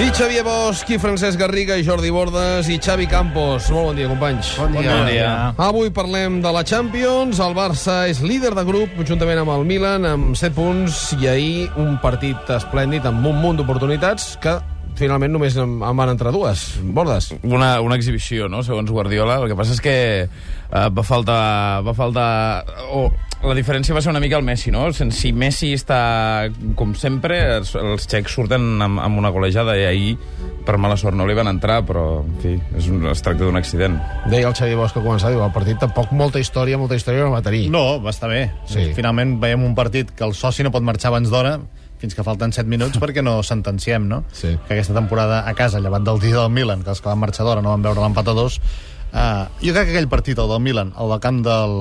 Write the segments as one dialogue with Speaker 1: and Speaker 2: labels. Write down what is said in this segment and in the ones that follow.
Speaker 1: I Xavier Bosch, i Francesc Garriga, i Jordi Bordes, i Xavi Campos. Molt bon dia, companys.
Speaker 2: Bon dia.
Speaker 3: Bon dia.
Speaker 1: Avui parlem de la Champions. El Barça és líder de grup, juntament amb el Milan, amb 7 punts, i ahir un partit esplèndid amb un munt d'oportunitats que finalment només en en van entrar dues. Bordes.
Speaker 3: Una, una exhibició, no?, segons Guardiola. El que passa és que eh, va faltar... Va faltar oh, la diferència va ser una mica el Messi, no? Si Messi està, com sempre, els, els xecs surten amb, amb una golejada i ahir, per mala sort, no li van entrar, però, en fi, és un, es tracta d'un accident.
Speaker 1: Deia el Xavier Bosch que començava, diu, el partit tampoc molta història, molta història no va tenir.
Speaker 2: No, va estar bé.
Speaker 1: Sí.
Speaker 2: Finalment veiem un partit que el soci no pot marxar abans d'hora, fins que falten 7 minuts perquè no sentenciem, no?
Speaker 1: Sí.
Speaker 2: Que aquesta temporada a casa, llevat del dia del Milan, que els que van marxar d'hora no van veure l'empat a dos, uh, jo crec que aquell partit, el del Milan, el del camp del,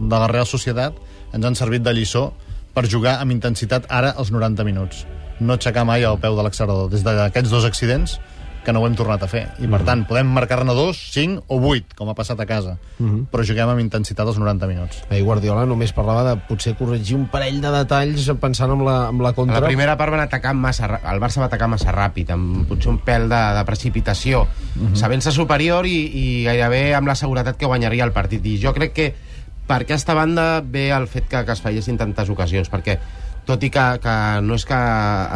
Speaker 2: de la Real Societat, ens han servit de lliçó per jugar amb intensitat ara els 90 minuts. No aixecar mai el peu de l'accelerador. Des d'aquests dos accidents, que no ho hem tornat a fer. I, per tant, podem marcar-ne dos, cinc o vuit, com ha passat a casa. Però juguem amb intensitat els 90 minuts.
Speaker 1: Ahir Guardiola només parlava de potser corregir un parell de detalls pensant en la, en la
Speaker 4: A
Speaker 1: contra.
Speaker 4: la primera part van atacar massa... El Barça va atacar massa ràpid, amb potser un pèl de, de precipitació, sabent-se superior i, i gairebé amb la seguretat que guanyaria el partit. I jo crec que per aquesta banda ve el fet que, que es fallessin tantes ocasions, perquè tot i que, que no és que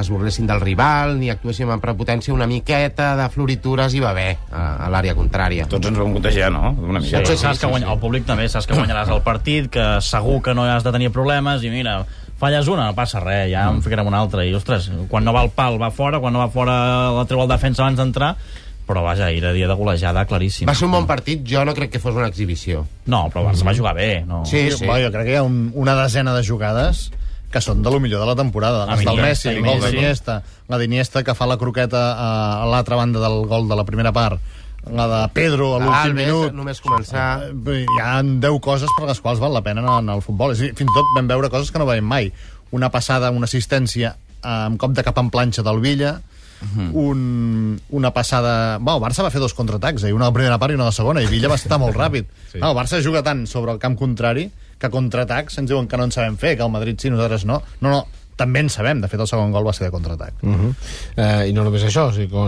Speaker 4: es burlessin del rival ni actuéssim amb prepotència, una miqueta de floritures hi va haver a, a l'àrea contrària.
Speaker 3: Tots ens vam contagiar, no?, una mica.
Speaker 4: Sí, sí,
Speaker 5: saps que guanya, el públic també saps que guanyaràs el partit, que segur que no has de tenir problemes, i mira, falles una, no passa res, ja en ficarem una altra. I, ostres, quan no va el pal va fora, quan no va fora la treu el defensa abans d'entrar, però vaja, era dia de golejada claríssim.
Speaker 4: Va ser un bon partit, jo no crec que fos una exhibició.
Speaker 5: No, però el Barça va jugar bé. No.
Speaker 4: Sí, sí.
Speaker 2: Va, jo crec que hi ha un, una desena de jugades que són de lo millor de la temporada. Les del Messi, el gol d'Iniesta, la d'Iniesta que fa la croqueta a, l'altra banda del gol de la primera part, la de Pedro a l'últim
Speaker 4: Alves,
Speaker 2: minut.
Speaker 4: només començar...
Speaker 2: Eh, Hi ha 10 coses per les quals val la pena en el futbol. És dir, fins i tot vam veure coses que no veiem mai. Una passada, una assistència eh, amb cop de cap en planxa del Villa, un, una passada... Bueno, el Barça va fer dos contraatacs, eh? una a la primera part i una a la segona, i Villa va estar molt ràpid. Sí. No, el Barça juga tant sobre el camp contrari que contraatacs ens diuen que no en sabem fer, que el Madrid sí, nosaltres no. No, no, també en sabem. De fet, el segon gol va ser de contraatac.
Speaker 1: Uh -huh. eh, I no només això,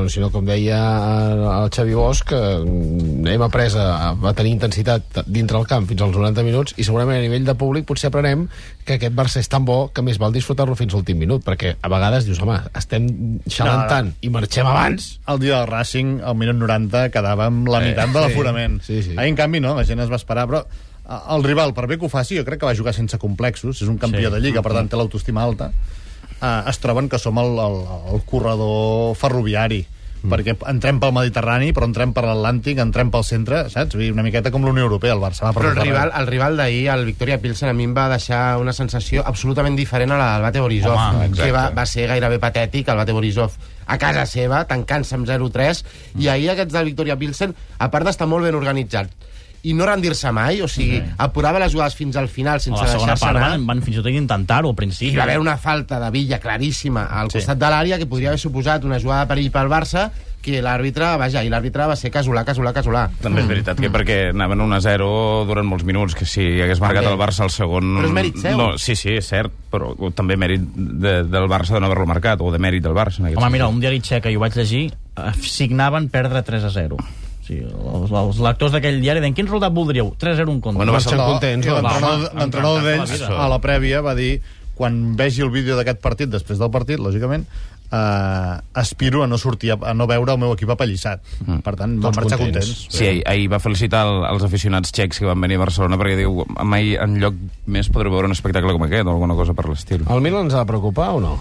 Speaker 1: sinó com, deia el Xavi Bosch, que mm, hem après a, a tenir intensitat dintre el camp fins als 90 minuts i segurament a nivell de públic potser aprenem que aquest Barça és tan bo que més val disfrutar-lo fins l'últim minut, perquè a vegades dius, home, estem xalant
Speaker 2: No, no.
Speaker 1: tant i marxem abans.
Speaker 2: El dia del Racing, al minut 90, quedava amb la meitat de l'aforament.
Speaker 1: sí, sí.
Speaker 2: Ahir, en canvi, no, la gent es va esperar, però eh, el rival, per bé que ho faci, jo crec que va jugar sense complexos, és un campió
Speaker 5: Sí.
Speaker 2: de Lliga, per tant té l'autoestima alta, eh, es troben que som el, el, el corredor ferroviari, perquè entrem pel Mediterrani, però entrem per l'Atlàntic, entrem pel centre, saps? Vull dir, una miqueta com la Unió Europea, el Barça va per
Speaker 4: Però el rival, el rival d'ahir, el Victoria Pilsen, a mi em va deixar una sensació absolutament diferent a la del Bate Borisov,
Speaker 5: Home,
Speaker 3: exacte.
Speaker 4: que va, va ser gairebé patètic, el Bate Borisov a casa seva, tancant-se amb 0-3, i ahir aquests del Victoria Pilsen, a part d'estar molt ben organitzats, i no rendir-se mai, o sigui, apurava les jugades fins al final
Speaker 5: A
Speaker 4: sense
Speaker 5: la segona
Speaker 4: deixar-se
Speaker 5: part
Speaker 4: anar.
Speaker 5: van, van fins i tot intentar-ho al principi.
Speaker 4: I va haver una falta de Villa claríssima al
Speaker 2: Sí.
Speaker 4: costat de l'àrea que podria haver suposat una jugada de perill pel Barça que l'àrbitre, vaja, i l'àrbitre va ser casolà, casolà, casolà.
Speaker 3: També és veritat que perquè anaven 1 a 0 durant molts minuts, que si hagués marcat
Speaker 4: També.
Speaker 3: el Barça al segon...
Speaker 4: Però és mèrit seu.
Speaker 3: No, sí, sí, és cert, però també mèrit de, del Barça de no haver-lo marcat, o de mèrit del Barça. En
Speaker 5: Home, mira, un diari txec que jo vaig llegir eh, signaven perdre 3 a 0. Sigui, els, els lectors d'aquell diari deien quin resultat voldríeu? 3 a 0 un contra.
Speaker 3: Bueno, va ser-
Speaker 1: contents,
Speaker 2: l'entrenador d'ells, a la prèvia, va dir quan vegi el vídeo d'aquest partit, després del partit, lògicament, eh, aspiro a no sortir, a, a no veure el meu equip apallissat.
Speaker 3: Mm.
Speaker 2: Per tant, van marxar
Speaker 1: contents.
Speaker 2: contents.
Speaker 3: Sí, ahir, ahir va felicitar el, els aficionats txecs que van venir a Barcelona perquè diu, mai en lloc més podreu veure un espectacle com aquest o alguna cosa per l'estil.
Speaker 1: El Milan ens ha de preocupar o no?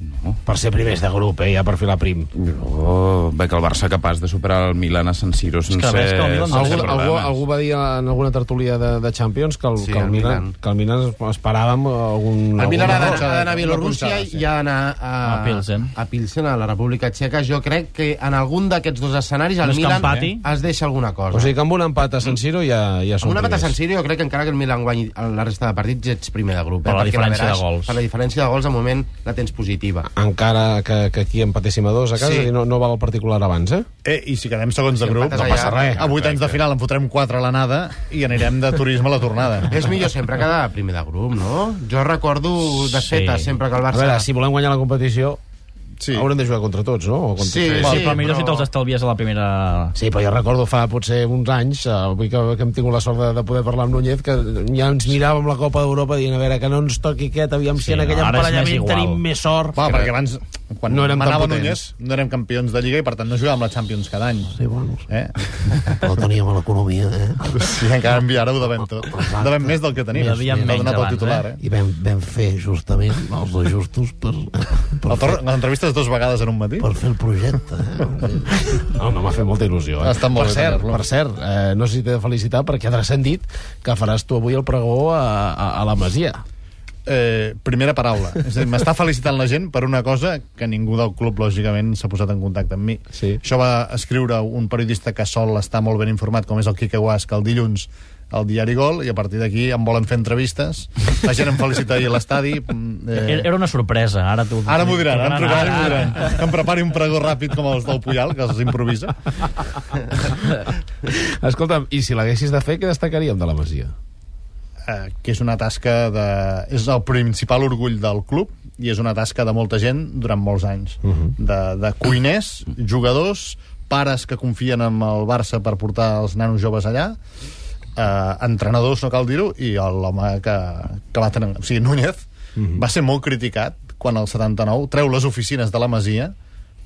Speaker 3: No.
Speaker 1: Per ser primers de grup, eh, ja per filar prim.
Speaker 3: Oh, bé que el Barça capaç de superar el Milan a San Siro sense,
Speaker 5: que ves que el Milan no
Speaker 3: sense
Speaker 1: Algú, algú, algú va dir en alguna tertúlia de, de Champions que el,
Speaker 4: Sí,
Speaker 1: que el,
Speaker 4: el
Speaker 1: Milan,
Speaker 4: Milan.
Speaker 1: que el Milan esperàvem algun...
Speaker 4: El Milan ha
Speaker 1: algun
Speaker 4: ha d'anar a Bielorússia
Speaker 2: sí.
Speaker 4: i ha d'anar a,
Speaker 5: A Pilsen.
Speaker 4: a Pilsen, a la República Txeca. Jo crec que en algun d'aquests dos escenaris el
Speaker 5: que
Speaker 4: Milan
Speaker 5: empati.
Speaker 4: es deixa alguna cosa.
Speaker 1: O sigui que amb un empat a San Siro ja, ja
Speaker 4: amb
Speaker 1: són
Speaker 4: una pata a San. Siro jo crec que encara que el Milan guanyi la resta de partits ja ets primer de grup.
Speaker 5: Per la diferència de
Speaker 4: veràs-
Speaker 5: gols.
Speaker 4: Per la diferència de gols, de moment la tens positiva.
Speaker 1: Encara que, que aquí empatéssim a dos a casa
Speaker 4: Sí.
Speaker 1: i no, no val el particular abans, eh?
Speaker 2: Eh, I si quedem segons de
Speaker 4: Si
Speaker 2: grup,
Speaker 4: empates
Speaker 2: no
Speaker 4: allà-
Speaker 2: passa res. A 8 anys de final en fotrem 4 a l'anada i anirem de turisme a la tornada.
Speaker 4: És millor sempre quedar primer de grup, no? Jo recordo desfeta
Speaker 5: Sí.
Speaker 4: sempre que el
Speaker 1: A
Speaker 4: Barça...
Speaker 1: veure, si volem guanyar la competició,
Speaker 2: Sí.
Speaker 1: haurem de jugar contra tots, no? O contra...
Speaker 4: Sí,
Speaker 5: Sí,
Speaker 4: sí,
Speaker 5: però millor
Speaker 4: però-
Speaker 5: si te'ls estalvies a la primera...
Speaker 1: Sí, però jo recordo fa potser uns anys, eh, avui que, que hem tingut la sort de, de poder parlar amb Núñez, que ja ens miràvem la Copa d'Europa dient, a veure, que no ens toqui aquest, aviam si
Speaker 5: Sí,
Speaker 1: en aquell
Speaker 5: no,
Speaker 1: emparellament tenim més sort.
Speaker 2: Clar, perquè abans, quan
Speaker 1: No érem tan
Speaker 2: manava
Speaker 1: potents.
Speaker 2: Núñez, no érem campions de Lliga i per tant no jugàvem la Champions cada any.
Speaker 1: Sí, bueno,
Speaker 2: Eh?
Speaker 1: però teníem l'economia, eh?
Speaker 2: Sí, encara en canvi ara ho devem tot. Devem més del que tenim.
Speaker 5: Hi havia menys
Speaker 2: donar pel
Speaker 5: abans,
Speaker 2: titular,
Speaker 5: eh?
Speaker 2: eh?
Speaker 1: I vam, vam fer justament els ajustos per, per,
Speaker 2: El
Speaker 1: fer,
Speaker 2: entrevistes dues vegades en un matí.
Speaker 1: per fer el projecte. Eh? No, no m'ha fet molta il·lusió. Eh?
Speaker 2: Ha estat molt
Speaker 1: per
Speaker 2: bé
Speaker 1: cert, per cert eh, no sé si t'he de felicitar perquè ha transcendit que faràs tu avui el pregó a, a, a la Masia.
Speaker 2: Eh, primera paraula. És a dir, m'està felicitant la gent per una cosa que ningú del club, lògicament, s'ha posat en contacte amb mi.
Speaker 1: Sí.
Speaker 2: Això va escriure un periodista que sol estar molt ben informat, com és el Quique Guasca, el dilluns al diari Gol, i a partir d'aquí em volen fer entrevistes. La gent em felicita ahir a l'estadi.
Speaker 5: Eh... Era una sorpresa, ara t'ho...
Speaker 2: Ara m'ho diran, ara em trucaran i diran. Que em prepari un pregó ràpid com els del Puyal, que els improvisa.
Speaker 1: Escolta'm, i si l'haguessis de fer, què destacaríem de la Masia?
Speaker 2: Eh, que és una tasca de... és el principal orgull del club i és una tasca de molta gent durant molts anys. Uh -huh. de, de cuiners, jugadors, pares que confien en el Barça per portar els nanos joves allà, eh, entrenadors, no cal dir-ho, i l'home que, que va tenir... O sigui, Núñez uh -huh. va ser molt criticat quan el 79 treu les oficines de la Masia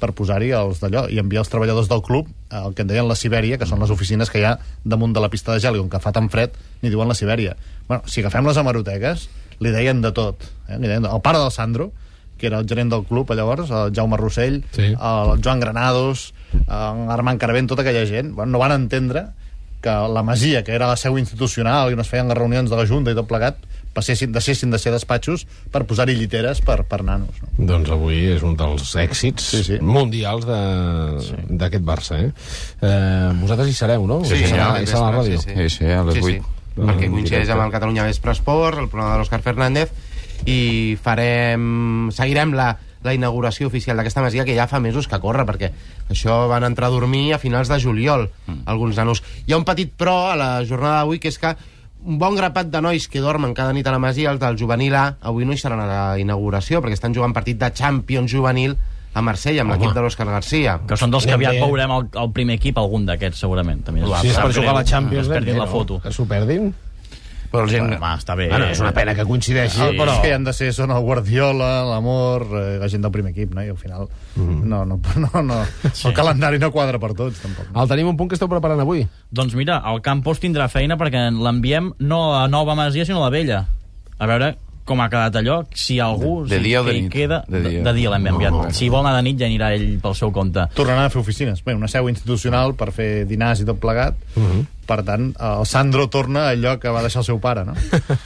Speaker 2: per posar-hi els d'allò i enviar els treballadors del club al que en deien la Sibèria, que són les oficines que hi ha damunt de la pista de gel, i on que fa tan fred n'hi diuen la Sibèria. Bueno, si agafem les hemeroteques, li deien de tot. Eh? Li deien de... El pare del Sandro, que era el gerent del club llavors, el Jaume Rossell,
Speaker 1: Sí.
Speaker 2: el Joan Granados, en Armand Caravent, tota aquella gent, bueno, no van entendre que la Masia, que era la seu institucional i on es feien les reunions de la Junta i tot plegat, passessin, deixessin de ser despatxos per posar-hi lliteres per, per nanos. No?
Speaker 1: Doncs avui és un dels èxits
Speaker 2: Sí, sí.
Speaker 1: mundials d'aquest Barça, eh? eh? Vosaltres hi sereu, no?
Speaker 4: Sí,
Speaker 1: hi serà a la ràdio.
Speaker 3: Sí, sí, a les
Speaker 4: sí, sí.
Speaker 3: vuit.
Speaker 4: Perquè coincideix amb el Catalunya Vespre Esport, el programa de l'Òscar Fernández, i farem... seguirem la, la inauguració oficial d'aquesta masia que ja fa mesos que corre, perquè això van entrar a dormir a finals de juliol, alguns nanos. Hi ha un petit però a la jornada d'avui, que és que un bon grapat de nois que dormen cada nit a la Masia, els del juvenil A, avui no hi seran a la inauguració, perquè estan jugant partit de Champions juvenil a Marsella, amb l'equip de l'Òscar Garcia.
Speaker 5: Que són dels que aviat veurem el, el primer equip, algun d'aquests, segurament. També
Speaker 1: Si és per jugar a la Champions,
Speaker 5: Es perdin la foto.
Speaker 1: Que s'ho perdin.
Speaker 3: Però la gent...
Speaker 5: Home, està bé.
Speaker 1: Bueno, és una pena que coincideixi,
Speaker 2: Sí,
Speaker 1: però...
Speaker 2: Els que han de ser són el Guardiola, l'Amor, eh, la gent del primer equip, no? I al final no, no, no, no. el calendari no quadra per tots, tampoc.
Speaker 1: El tenim un punt que esteu preparant avui.
Speaker 5: Doncs mira, el Campos tindrà feina perquè l'enviem no a Nova Masia, sinó a la Vella. A veure com ha quedat allò, si algú...
Speaker 3: De
Speaker 5: si
Speaker 3: dia o de nit?
Speaker 5: Queda,
Speaker 3: De
Speaker 5: de
Speaker 3: dia.
Speaker 5: de dia l'hem enviat.
Speaker 1: No, no.
Speaker 5: Si vol anar de nit ja anirà ell pel seu compte.
Speaker 2: Tornaran a fer oficines. Bé, una seu institucional per fer dinars i tot plegat. Per tant, el Sandro torna a allò que va deixar el seu pare, no?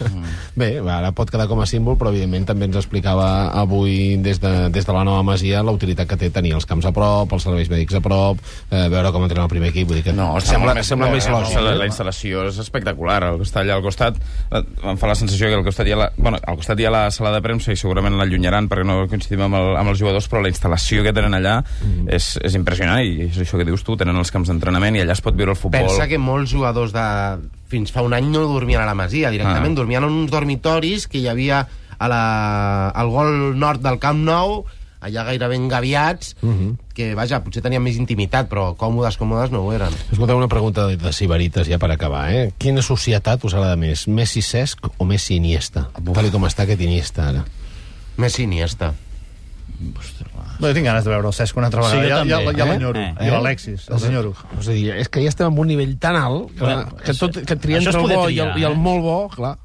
Speaker 1: Bé, ara pot quedar com a símbol, però evidentment també ens explicava avui des de, des de la nova Masia la utilitat que té tenir els camps a prop, els serveis mèdics a prop, eh, veure com entrena el primer equip, vull dir que
Speaker 3: No,
Speaker 1: sembla, sembla
Speaker 3: molt
Speaker 1: més
Speaker 3: bé,
Speaker 1: lògic.
Speaker 3: La,
Speaker 1: eh?
Speaker 3: la instal·lació és espectacular. El que està allà al costat eh, em fa la sensació que al costat hi ha la, bueno, al costat hi ha la sala de premsa i segurament l'allunyaran perquè no coincidim amb, el, amb els jugadors, però la instal·lació que tenen allà
Speaker 1: Mm.
Speaker 3: és, és impressionant i és això que dius tu, tenen els camps d'entrenament i allà es pot viure el futbol.
Speaker 4: Pensa que molts jugadors de... fins fa un any no dormien a la Masia, directament,
Speaker 3: Ah.
Speaker 4: dormien en uns dormitoris que hi havia a la... al gol nord del Camp Nou, allà gairebé engaviats, que, vaja, potser tenien més intimitat, però còmodes, còmodes no ho eren.
Speaker 1: Escolteu una pregunta de, de Sibarites ja per acabar, eh? Quina societat us agrada més, Messi Cesc o Messi Iniesta? Tal i com està aquest Iniesta ara.
Speaker 4: Messi Iniesta.
Speaker 2: Bé, tinc ganes de veure el Cesc una altra
Speaker 5: Sí,
Speaker 2: vegada.
Speaker 5: jo
Speaker 2: ja, ja,
Speaker 5: també.
Speaker 2: ja
Speaker 5: Eh?
Speaker 2: l'enyoro.
Speaker 5: Eh?
Speaker 2: I l'Alexis, el senyoro.
Speaker 1: És a dir, és que ja estem en un nivell tan alt que,
Speaker 5: Bueno,
Speaker 1: que, tot, que triar
Speaker 5: això
Speaker 1: entre el bo i, el, i el
Speaker 5: eh?
Speaker 1: molt bo, clar.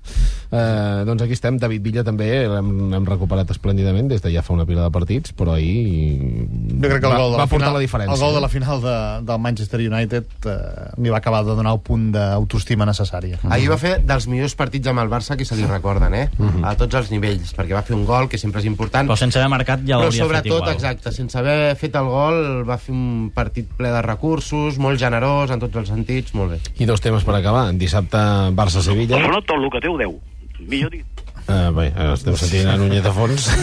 Speaker 1: Eh, doncs aquí estem, David Villa també l'hem recuperat esplèndidament des de ja fa una pila de partits, però ahir
Speaker 2: Jo crec que el
Speaker 1: va,
Speaker 2: gol de
Speaker 1: va
Speaker 2: la
Speaker 1: portar
Speaker 2: final,
Speaker 1: la diferència.
Speaker 2: El gol de la final de, del Manchester United eh, li va acabar de donar el punt d'autoestima necessària.
Speaker 4: Ahir va fer dels millors partits amb el Barça que se li recorden, eh? A tots els nivells, perquè va fer un gol, que sempre és important.
Speaker 5: Però sense haver marcat ja
Speaker 4: Però
Speaker 5: l'hauria fet
Speaker 4: sobretot,
Speaker 5: igual.
Speaker 4: exacte, sense haver fet el gol, va fer un partit ple de recursos, molt generós en tots els sentits, molt bé.
Speaker 1: I dos temes per acabar. Dissabte Barça-Sevilla.
Speaker 6: Barcelona tot el que té ho deu. Millor dit.
Speaker 1: Uh, bé, eh, estem sentint a Núñez de fons.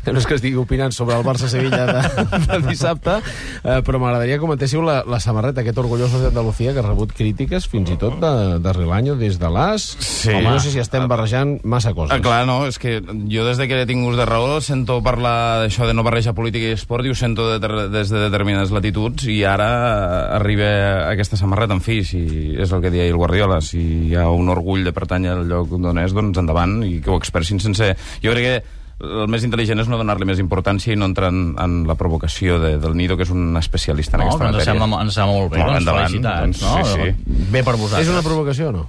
Speaker 1: Que no és que estigui opinant sobre el Barça-Sevilla de, de dissabte uh, però m'agradaria que comentéssiu la, la samarreta aquest orgulloso d'Andalucía que ha rebut crítiques fins i tot de, de Rilanyo des de l'AS.
Speaker 3: Sí.
Speaker 1: Home, no sé si estem barrejant massa coses.
Speaker 3: Ah, clar, no, és que jo des de que he tingut de raó sento parlar d'això de no barrejar política i esport i ho sento de, des de determinades latituds i ara arriba aquesta samarreta, en fi, si és el que deia el Guardiola, si hi ha un orgull de pertànyer al lloc d'on és, doncs endavant i que ho expressin sense... Jo crec que el més intel·ligent és no donar-li més importància i no entrar en, en la provocació de, del Nido, que és un especialista en
Speaker 5: No,
Speaker 3: aquesta
Speaker 5: ens
Speaker 3: matèria.
Speaker 5: sembla, ens sembla molt bé,
Speaker 3: Molt
Speaker 5: doncs
Speaker 3: endavant,
Speaker 5: felicitats,
Speaker 3: doncs,
Speaker 5: no?
Speaker 3: sí, sí.
Speaker 5: Bé per vosaltres.
Speaker 1: és una provocació o no?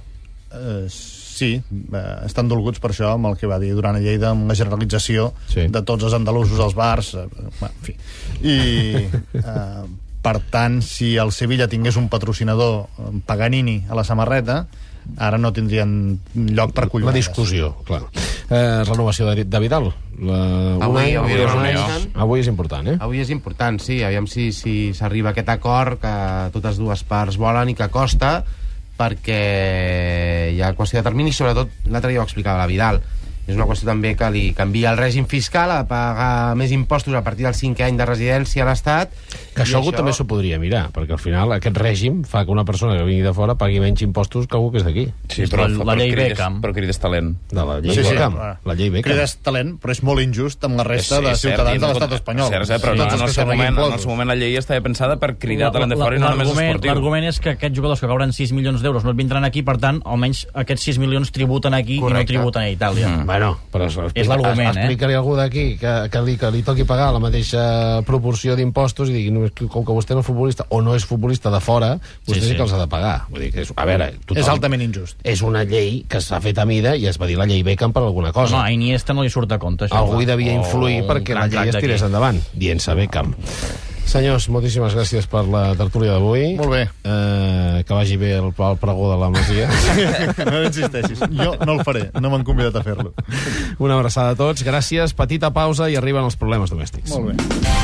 Speaker 2: Eh, sí, eh, estan dolguts per això amb el que va dir durant a Lleida amb la generalització
Speaker 1: Sí.
Speaker 2: sí. de tots els andalusos als bars eh, bueno, en fi. i eh, per tant si el Sevilla tingués un patrocinador eh, Paganini a la samarreta ara no tindrien lloc per
Speaker 1: la
Speaker 2: collonades
Speaker 1: discussió, clar eh, renovació de, de Vidal la,
Speaker 4: Avui- avui es
Speaker 1: anys.
Speaker 4: reuneixen.
Speaker 1: avui és important, eh?
Speaker 4: Avui és important, sí, aviam si si s'arriba a aquest acord que totes dues parts volen i que costa perquè hi ha qüestió de termini i sobretot l'altre dia ho explicava la Vidal és una qüestió també que li canvia el règim fiscal a pagar més impostos a partir del cinquè any de residència a l'Estat
Speaker 1: Que això algú també s'ho podria mirar, perquè al final aquest règim fa que una persona que vingui de fora pagui menys impostos que algú que és d'aquí.
Speaker 3: Sí, però,
Speaker 5: la- la
Speaker 3: però
Speaker 5: llei
Speaker 3: crides-
Speaker 5: Beckham.
Speaker 3: Però crides talent.
Speaker 1: De la llei
Speaker 2: Sí, sí,
Speaker 1: Beckham.
Speaker 2: clar.
Speaker 1: La llei Beckham.
Speaker 2: Crides talent, però és molt injust amb la resta
Speaker 3: Sí,
Speaker 2: de
Speaker 3: cert,
Speaker 2: ciutadans
Speaker 3: i
Speaker 2: de
Speaker 3: no
Speaker 2: l'estat espanyol.
Speaker 3: Cert, cert, però
Speaker 2: Tots
Speaker 3: en
Speaker 2: els
Speaker 3: el, seu moment, en el seu moment la llei estava pensada per cridar talent de fora i no només esportiu.
Speaker 5: L'argument és que aquests jugadors que cobren 6 milions d'euros no et vindran aquí, per tant, almenys aquests 6 milions tributen aquí
Speaker 4: Correcte.
Speaker 5: i no tributen a Itàlia.
Speaker 3: Mm.
Speaker 1: Bueno, però
Speaker 5: És l'argument, eh?
Speaker 1: Explica-li a algú d'aquí que, que, li, que li toqui pagar la mateixa proporció d'impostos i digui, no, com que vostè no és futbolista o no és futbolista de fora, vostè sí,
Speaker 5: Sí,
Speaker 1: que els ha de pagar. Vull dir que és, a veure, tothom...
Speaker 2: És altament injust.
Speaker 1: És una llei que s'ha fet a mida i es va dir la llei Beckham per alguna cosa.
Speaker 5: No, a Iniesta no li surt a compte, això.
Speaker 1: Algú hi devia influir
Speaker 5: un
Speaker 1: perquè la llei es tirés endavant, dient-se Beckham. Senyors, moltíssimes gràcies per la tertúlia d'avui.
Speaker 2: Molt bé.
Speaker 1: Eh, que vagi bé el, el pregó de la Masia.
Speaker 2: no insisteixis. Jo no el faré, no m'han convidat a fer-lo.
Speaker 1: Una abraçada a tots, gràcies, petita pausa i arriben els problemes domèstics.
Speaker 2: Molt bé.